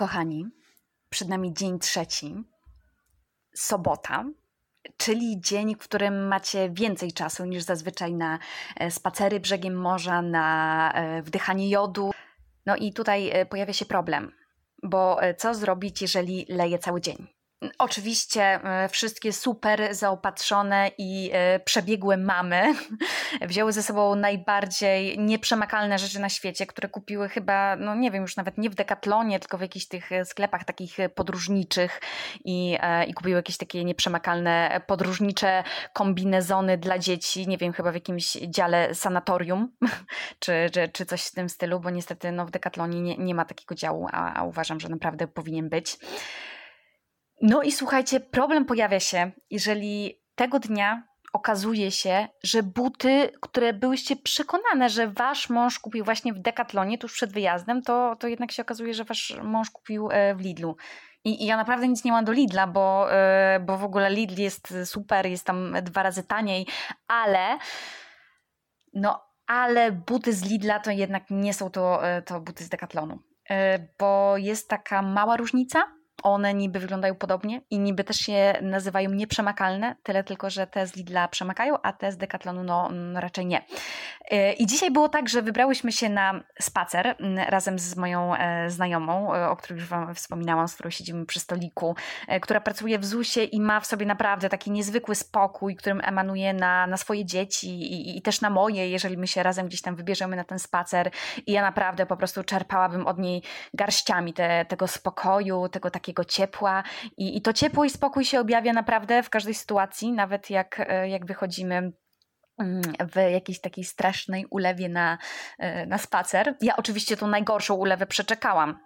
Kochani, przed nami dzień trzeci, sobota, czyli dzień, w którym macie więcej czasu niż zazwyczaj na e, spacery brzegiem morza, na e, wdychanie jodu. No i tutaj e, pojawia się problem, bo co zrobić, jeżeli leje cały dzień? Oczywiście e, wszystkie super zaopatrzone i e, przebiegłe mamy wzięły ze sobą najbardziej nieprzemakalne rzeczy na świecie, które kupiły chyba, no nie wiem, już nawet nie w Decathlonie, tylko w jakichś tych e, sklepach takich podróżniczych i, i kupiły jakieś takie nieprzemakalne podróżnicze kombinezony dla dzieci, nie wiem, chyba w jakimś dziale sanatorium czy, czy, czy coś w tym stylu, bo niestety no, w Decathlonie nie, nie ma takiego działu, a, a uważam, że naprawdę powinien być. No i słuchajcie, problem pojawia się, jeżeli tego dnia okazuje się, że buty, które byłyście przekonane, że wasz mąż kupił właśnie w Decathlonie tuż przed wyjazdem, to, to jednak się okazuje, że wasz mąż kupił e, w Lidlu. I, I, ja naprawdę nic nie mam do Lidla, bo, e, bo w ogóle Lidl jest super, jest tam dwa razy taniej, ale no, ale buty z Lidla to jednak nie są to, e, to buty z Decathlonu. Bo jest taka mała różnica one niby wyglądają podobnie i niby też się nazywają nieprzemakalne, tyle tylko, że te z Lidla przemakają, a te z Decathlonu no, mm, raczej nie. E, I dzisiaj było tak, że wybrałyśmy się na spacer mm, razem z moją e, znajomą, e, o której już Wam wspominałam, z którą siedzimy przy stoliku, która pracuje w ZUS-ie i ma w sobie naprawdę taki niezwykły spokój, którym emanuje na, na swoje dzieci i, i też na moje, jeżeli my się razem gdzieś tam wybierzemy na ten spacer. I ja naprawdę po prostu czerpałabym od niej garściami te, tego spokoju, tego takiego takiego ciepła i, i to ciepło i spokój się objawia naprawdę w każdej sytuacji, nawet jak, e, jak wychodzimy mm, w jakiejś takiej strasznej ulewie na, e, na spacer. Ja oczywiście tą najgorszą ulewę przeczekałam.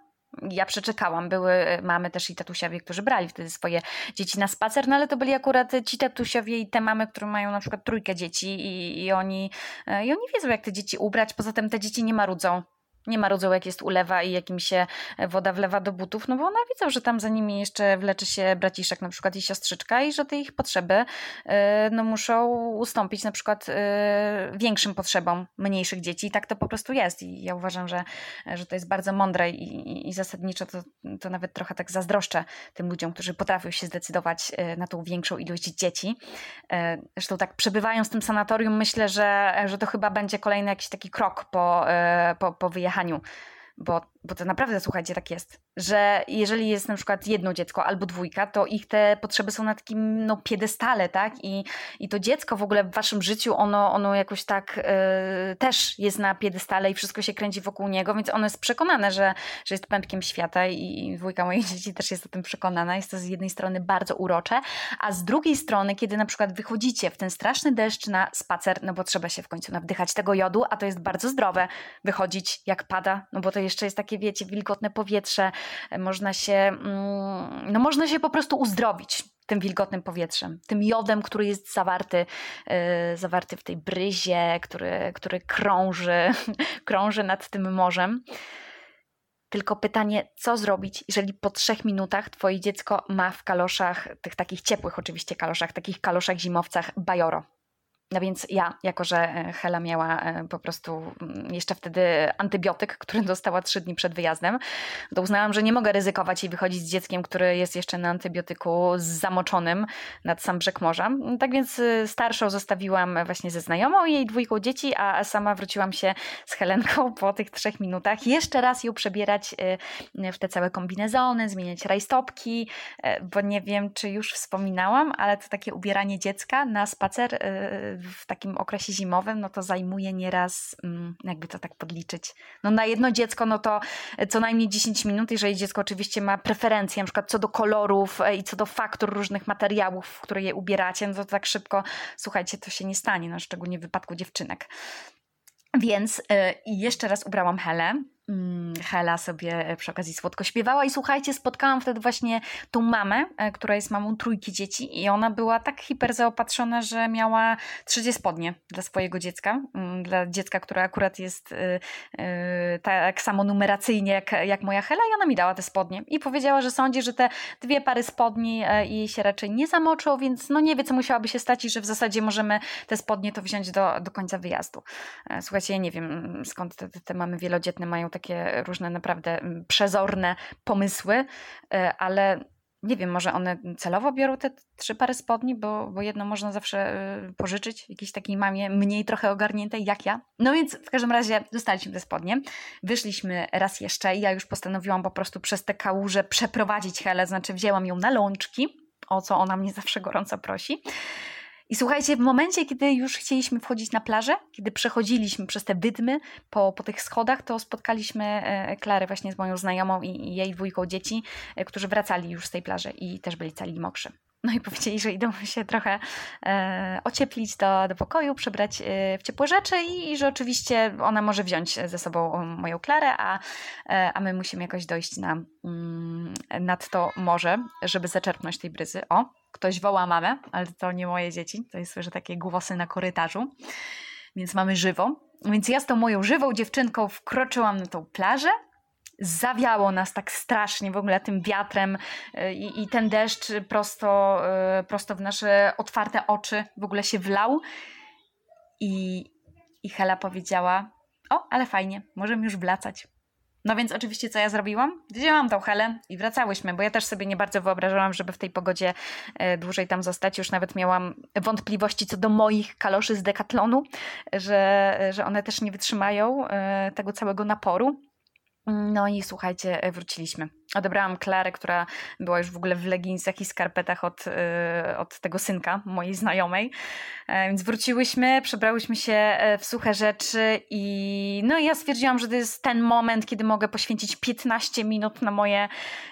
Ja przeczekałam. Były e, mamy też i tatusiowie, którzy brali wtedy swoje dzieci na spacer, no ale to byli akurat ci tatusiowie i te mamy, które mają na przykład trójkę dzieci i, i, oni, i oni wiedzą, jak te dzieci ubrać. Poza tym te dzieci nie marudzą nie ma rodzaju, jak jest ulewa i jakim się woda wlewa do butów, no bo one widzą, że tam za nimi jeszcze wleczy się braciszek na przykład i siostrzyczka i że te ich potrzeby e, no, muszą ustąpić na przykład e, większym potrzebom mniejszych dzieci i tak to po prostu jest i ja uważam, że, że to jest bardzo mądre i, i zasadniczo to, to nawet trochę tak zazdroszczę tym ludziom, którzy potrafią się zdecydować e, na tą większą ilość dzieci. Zresztą tak przebywając w tym sanatorium myślę, że, że to chyba będzie kolejny jakiś taki krok po, po, po wyjechaniu jechaniu, bo, bo to naprawdę, słuchajcie, tak jest że jeżeli jest na przykład jedno dziecko albo dwójka, to ich te potrzeby są na takim no, piedestale, tak? I, i to dziecko w ogóle w waszym życiu, ono, ono jakoś tak y, też jest na piedestale i wszystko się kręci wokół niego, więc ono jest przekonane, że, że jest pępkiem świata i dwójka moich dzieci też jest o tym przekonana. Jest to z jednej strony bardzo urocze, a z drugiej strony, kiedy na przykład wychodzicie w ten straszny deszcz na spacer, no bo trzeba się w końcu nawdychać tego jodu, a to jest bardzo zdrowe wychodzić jak pada, no bo to jeszcze jest takie, wiecie, wilgotne powietrze, można się, mm, no można się po prostu uzdrowić tym wilgotnym powietrzem, tym jodem, który jest zawarty, yy, zawarty w tej bryzie, który, który krąży, krąży nad tym morzem. Tylko pytanie, co zrobić, jeżeli po trzech minutach twoje dziecko ma w kaloszach, tych takich ciepłych oczywiście kaloszach, takich kaloszach zimowcach bajoro. No więc ja, jako że e, Hela miała e, po prostu mm, jeszcze wtedy antybiotyk, który dostała trzy dni przed wyjazdem, to uznałam, że nie mogę ryzykować i wychodzić z dzieckiem, który jest jeszcze na antybiotyku zamoczonym nad sam brzeg morza. Tak więc e, starszą zostawiłam właśnie ze znajomą i jej dwójką dzieci, a sama wróciłam się z Helenką po tych trzech minutach. Jeszcze raz ją przebierać w te całe kombinezony, zmieniać rajstopki, bo nie wiem, czy już wspominałam, ale to takie ubieranie dziecka na spacer w takim okresie zimowym, no to zajmuje nieraz, mm, jakby to tak podliczyć, no na jedno dziecko, no to co najmniej 10 minut, jeżeli dziecko oczywiście ma preferencje, na przykład co do kolorów e, i co do faktur różnych materiałów, w które je ubieracie, no to tak szybko, słuchajcie, to się nie stanie, no szczególnie w wypadku dziewczynek. Więc yy, jeszcze raz ubrałam Helę, Hela sobie przy okazji słodko śpiewała. I słuchajcie, spotkałam wtedy właśnie tą mamę, e, która jest mamą trójki dzieci i ona była tak hiper zaopatrzona, że miała trzy spodnie dla swojego dziecka, mm, dla dziecka, które akurat jest y, tak samo numeracyjnie jak, jak moja Hela. I ona mi dała te spodnie. I powiedziała, że sądzi, że te dwie pary spodni e, jej się raczej nie zamoczą, więc no nie wie, co musiałaby się stać i że w zasadzie możemy te spodnie to wziąć do, do końca wyjazdu. E, słuchajcie, ja nie wiem skąd te, te mamy wielodzietne mają takie różne naprawdę mm, przezorne pomysły, e, ale nie wiem, może one celowo biorą te trzy pary spodni, bo, bo jedno można zawsze y, pożyczyć jakiejś takiej mamie mniej trochę ogarniętej jak ja. No więc w każdym razie dostaliśmy te spodnie. Wyszliśmy raz jeszcze i ja już postanowiłam po prostu przez te kałuże przeprowadzić Helę, znaczy wzięłam ją na lączki, o co ona mnie zawsze gorąco prosi. I słuchajcie, w momencie, kiedy już chcieliśmy wchodzić na plażę, kiedy przechodziliśmy przez te wydmy po, po tych schodach, to spotkaliśmy e, Klarę właśnie z moją znajomą i, i jej dwójką dzieci, e, którzy wracali już z tej plaży i też byli cali mokrzy. No i powiedzieli, że idą się trochę e, ocieplić do, do pokoju, przebrać e, w ciepłe rzeczy i, i, że oczywiście ona może wziąć ze sobą moją Klarę, a, e, a my musimy jakoś dojść na, mm, nad to morze, żeby zaczerpnąć tej bryzy. O, ktoś woła mamę, ale to nie moje dzieci, to jest słyszę takie głosy na korytarzu, więc mamy żywo. Więc ja z tą moją żywą dziewczynką wkroczyłam na tą plażę, zawiało nas tak strasznie w ogóle tym wiatrem y, i, i ten deszcz prosto, y, prosto w nasze otwarte oczy w ogóle się wlał. I, I Hela powiedziała: O, ale fajnie, możemy już wracać. No więc oczywiście co ja zrobiłam? Wzięłam tą Helę i wracałyśmy, bo ja też sobie nie bardzo wyobrażałam, żeby w tej pogodzie e, dłużej tam zostać. Już nawet miałam wątpliwości co do moich kaloszy z Decathlonu, że, że one też nie wytrzymają e, tego całego naporu. No i słuchajcie, e, wróciliśmy. Odebrałam Klarę, która była już w ogóle w leginsach i skarpetach od, yy, od tego synka mojej znajomej. E, więc wróciłyśmy, przebrałyśmy się e, w suche rzeczy i no ja stwierdziłam, że to jest ten moment, kiedy mogę poświęcić 15 minut na moje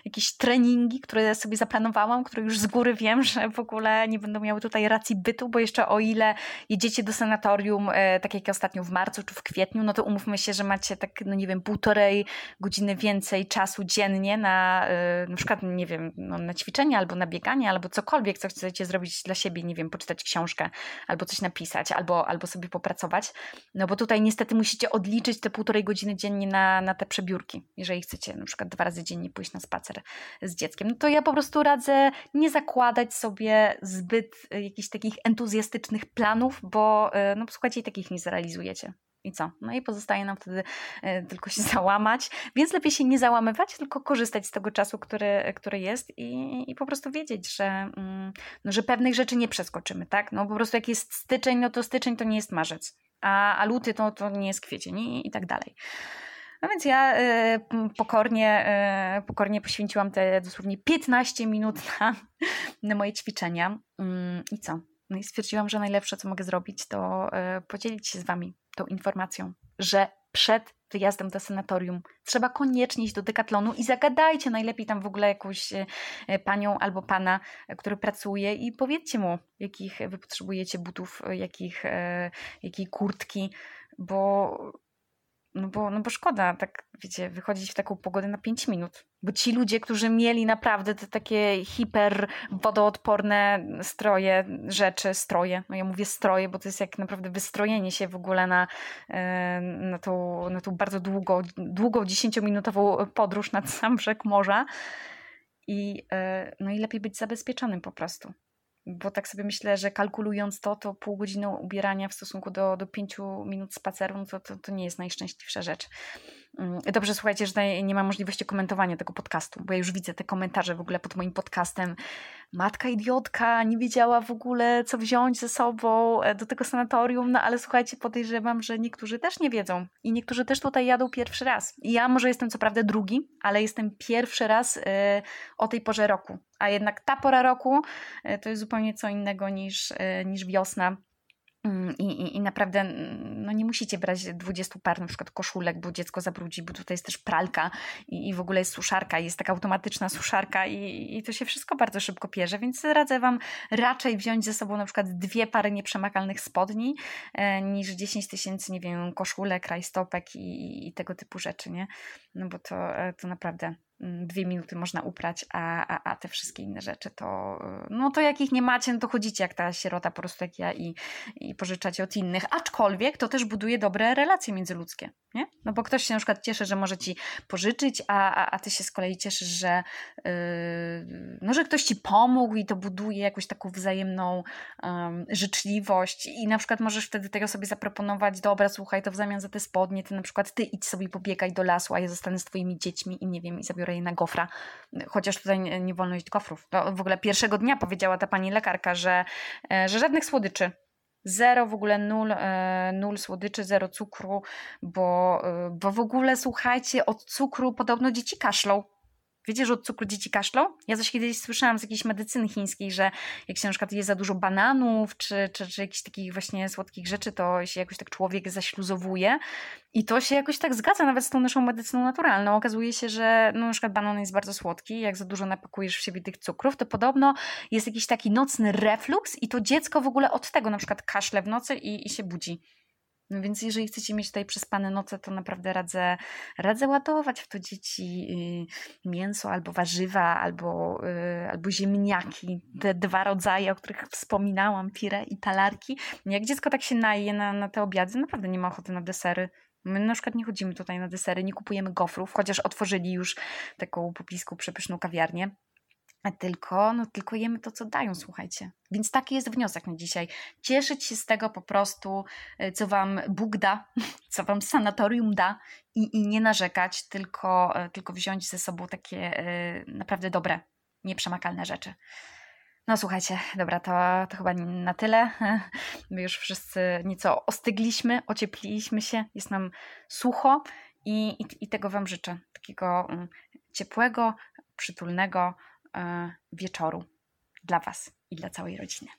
jakieś treningi, które sobie zaplanowałam, które już z góry wiem, że w ogóle nie będą miały tutaj racji bytu, bo jeszcze o ile jedziecie do sanatorium, tak jak ostatnio w marcu czy w kwietniu, no to umówmy się, że macie tak, no nie wiem, półtorej godziny więcej czasu dziennie na y, na przykład, nie wiem, no, na ćwiczenie albo na bieganie, albo cokolwiek, co chcecie zrobić dla siebie, nie wiem, poczytać książkę, albo coś napisać, albo, albo sobie popracować. No bo tutaj niestety musicie odliczyć te półtorej godziny dziennie na, na te przebiórki, jeżeli chcecie na przykład dwa razy dziennie pójść na spacer z dzieckiem. No to ja po prostu radzę nie zakładać sobie zbyt y, jakichś takich entuzjastycznych planów, bo y, no słuchajcie, takich nie zrealizujecie. I co? No i pozostaje nam wtedy e, tylko się załamać, więc lepiej się nie załamywać, tylko korzystać z tego czasu, który, który jest i, i po prostu wiedzieć, że, mm, no, że pewnych rzeczy nie przeskoczymy, tak? No po prostu jak jest styczeń, no to styczeń to nie jest marzec, a, a luty to, to nie jest kwiecień i, i tak dalej. No więc ja y, pokornie, y, pokornie poświęciłam te dosłownie 15 minut na, na moje ćwiczenia. Y, I co? No i stwierdziłam, że najlepsze, co mogę zrobić, to podzielić się z Wami tą informacją, że przed wyjazdem do sanatorium trzeba koniecznie iść do dekatlonu i zagadajcie najlepiej tam w ogóle jakąś e, panią albo pana, e, który pracuje i powiedzcie mu, jakich wy potrzebujecie butów, e, jakich, jakiej kurtki, bo no bo, no bo szkoda, tak wiecie, wychodzić w taką pogodę na 5 minut. Bo ci ludzie, którzy mieli naprawdę te takie hiper wodoodporne stroje, rzeczy, stroje, no ja mówię stroje, bo to jest jak naprawdę wystrojenie się w ogóle na, e, na, tą, na tą bardzo długo, długą, 10-minutową podróż nad sam brzeg morza. I, e, no i lepiej być zabezpieczonym po prostu bo tak sobie myślę, że kalkulując to, to pół godziny ubierania w stosunku do, do pięciu minut spaceru, no to, to, to nie jest najszczęśliwsza rzecz. Mm, dobrze, słuchajcie, że nie ma możliwości komentowania tego podcastu, bo ja już widzę te komentarze w ogóle pod moim podcastem. Matka idiotka nie wiedziała w ogóle, co wziąć ze sobą e, do tego sanatorium, no ale słuchajcie, podejrzewam, że niektórzy też nie wiedzą i niektórzy też tutaj jadą pierwszy raz. I ja może jestem co prawda drugi, ale jestem pierwszy raz yy, o tej porze roku. A jednak ta pora roku yy, to jest zupełnie co innego niż, niż wiosna I, i, I, naprawdę no nie musicie brać 20 par na przykład koszulek, bo dziecko zabrudzi, bo tutaj jest też pralka i, i w ogóle jest suszarka, jest taka automatyczna suszarka i, i to się wszystko bardzo szybko pierze, więc radzę Wam raczej wziąć ze sobą na przykład dwie pary nieprzemakalnych spodni e, niż 10 tysięcy, nie wiem, koszulek, rajstopek i, i tego typu rzeczy, nie? No bo to, e, to naprawdę mm, dwie minuty można uprać, a, a, a te wszystkie inne rzeczy to, no to jak ich nie macie, no to chodzicie jak ta sierota po prostu jak ja i, i pożyczacie od innych. Aczkolwiek to też buduje dobre relacje międzyludzkie, nie? No bo ktoś się na przykład cieszy, że może ci pożyczyć, a, a, a ty się z kolei cieszysz, że, yy, no, że ktoś ci pomógł i to buduje jakąś taką wzajemną życzliwość i na przykład możesz wtedy tej osobie zaproponować, dobra, słuchaj, to w zamian za te spodnie, to na przykład ty idź sobie pobiegaj do lasu, a ja zostanę z twoimi dziećmi i nie wiem, i zabiorę je na gofra. Chociaż tutaj nie, nie wolno jeść gofrów. To w ogóle pierwszego dnia powiedziała ta pani lekarka, że, e, że żadnych słodyczy. Zero w ogóle nul, e, nul słodyczy, zero cukru, bo, e, bo w ogóle słuchajcie, od cukru podobno dzieci kaszlą. Wiecie, że od cukru dzieci kaszlą? Ja coś kiedyś słyszałam z jakiejś medycyny chińskiej, że jak się na przykład je za dużo bananów, czy, czy, czy jakichś takich właśnie słodkich rzeczy, to się jakoś tak człowiek zaśluzowuje. I to się jakoś tak zgadza nawet z tą naszą medycyną naturalną. Okazuje się, że no, na przykład banan jest bardzo słodki, jak za dużo napakujesz w siebie tych cukrów, to podobno jest jakiś taki nocny refluks i to dziecko w ogóle od tego na przykład kaszle w nocy i, i się budzi. Więc jeżeli chcecie mieć tutaj przespane noce, to naprawdę radzę, radzę ładować w to dzieci y, mięso albo warzywa, albo, y, albo ziemniaki. Te dwa rodzaje, o których wspominałam, pire i talarki. Jak dziecko tak się naje na, na te obiady, naprawdę nie ma ochoty na desery. My na przykład nie chodzimy tutaj na desery, nie kupujemy gofrów, chociaż otworzyli już taką popisku przepyszną kawiarnię tylko, no, tylko jemy to, co dają, słuchajcie. Więc taki jest wniosek na dzisiaj. Cieszyć się z tego po prostu, e, co Wam Bóg da, co Wam sanatorium da i, i nie narzekać, tylko, e, tylko wziąć ze sobą takie e, naprawdę dobre, nieprzemakalne rzeczy. No słuchajcie, dobra, to, to chyba na tyle. My już wszyscy nieco ostygliśmy, ociepliliśmy się, jest nam sucho i, i, i tego Wam życzę. Takiego mm, ciepłego, przytulnego, wieczoru dla Was i dla całej rodziny.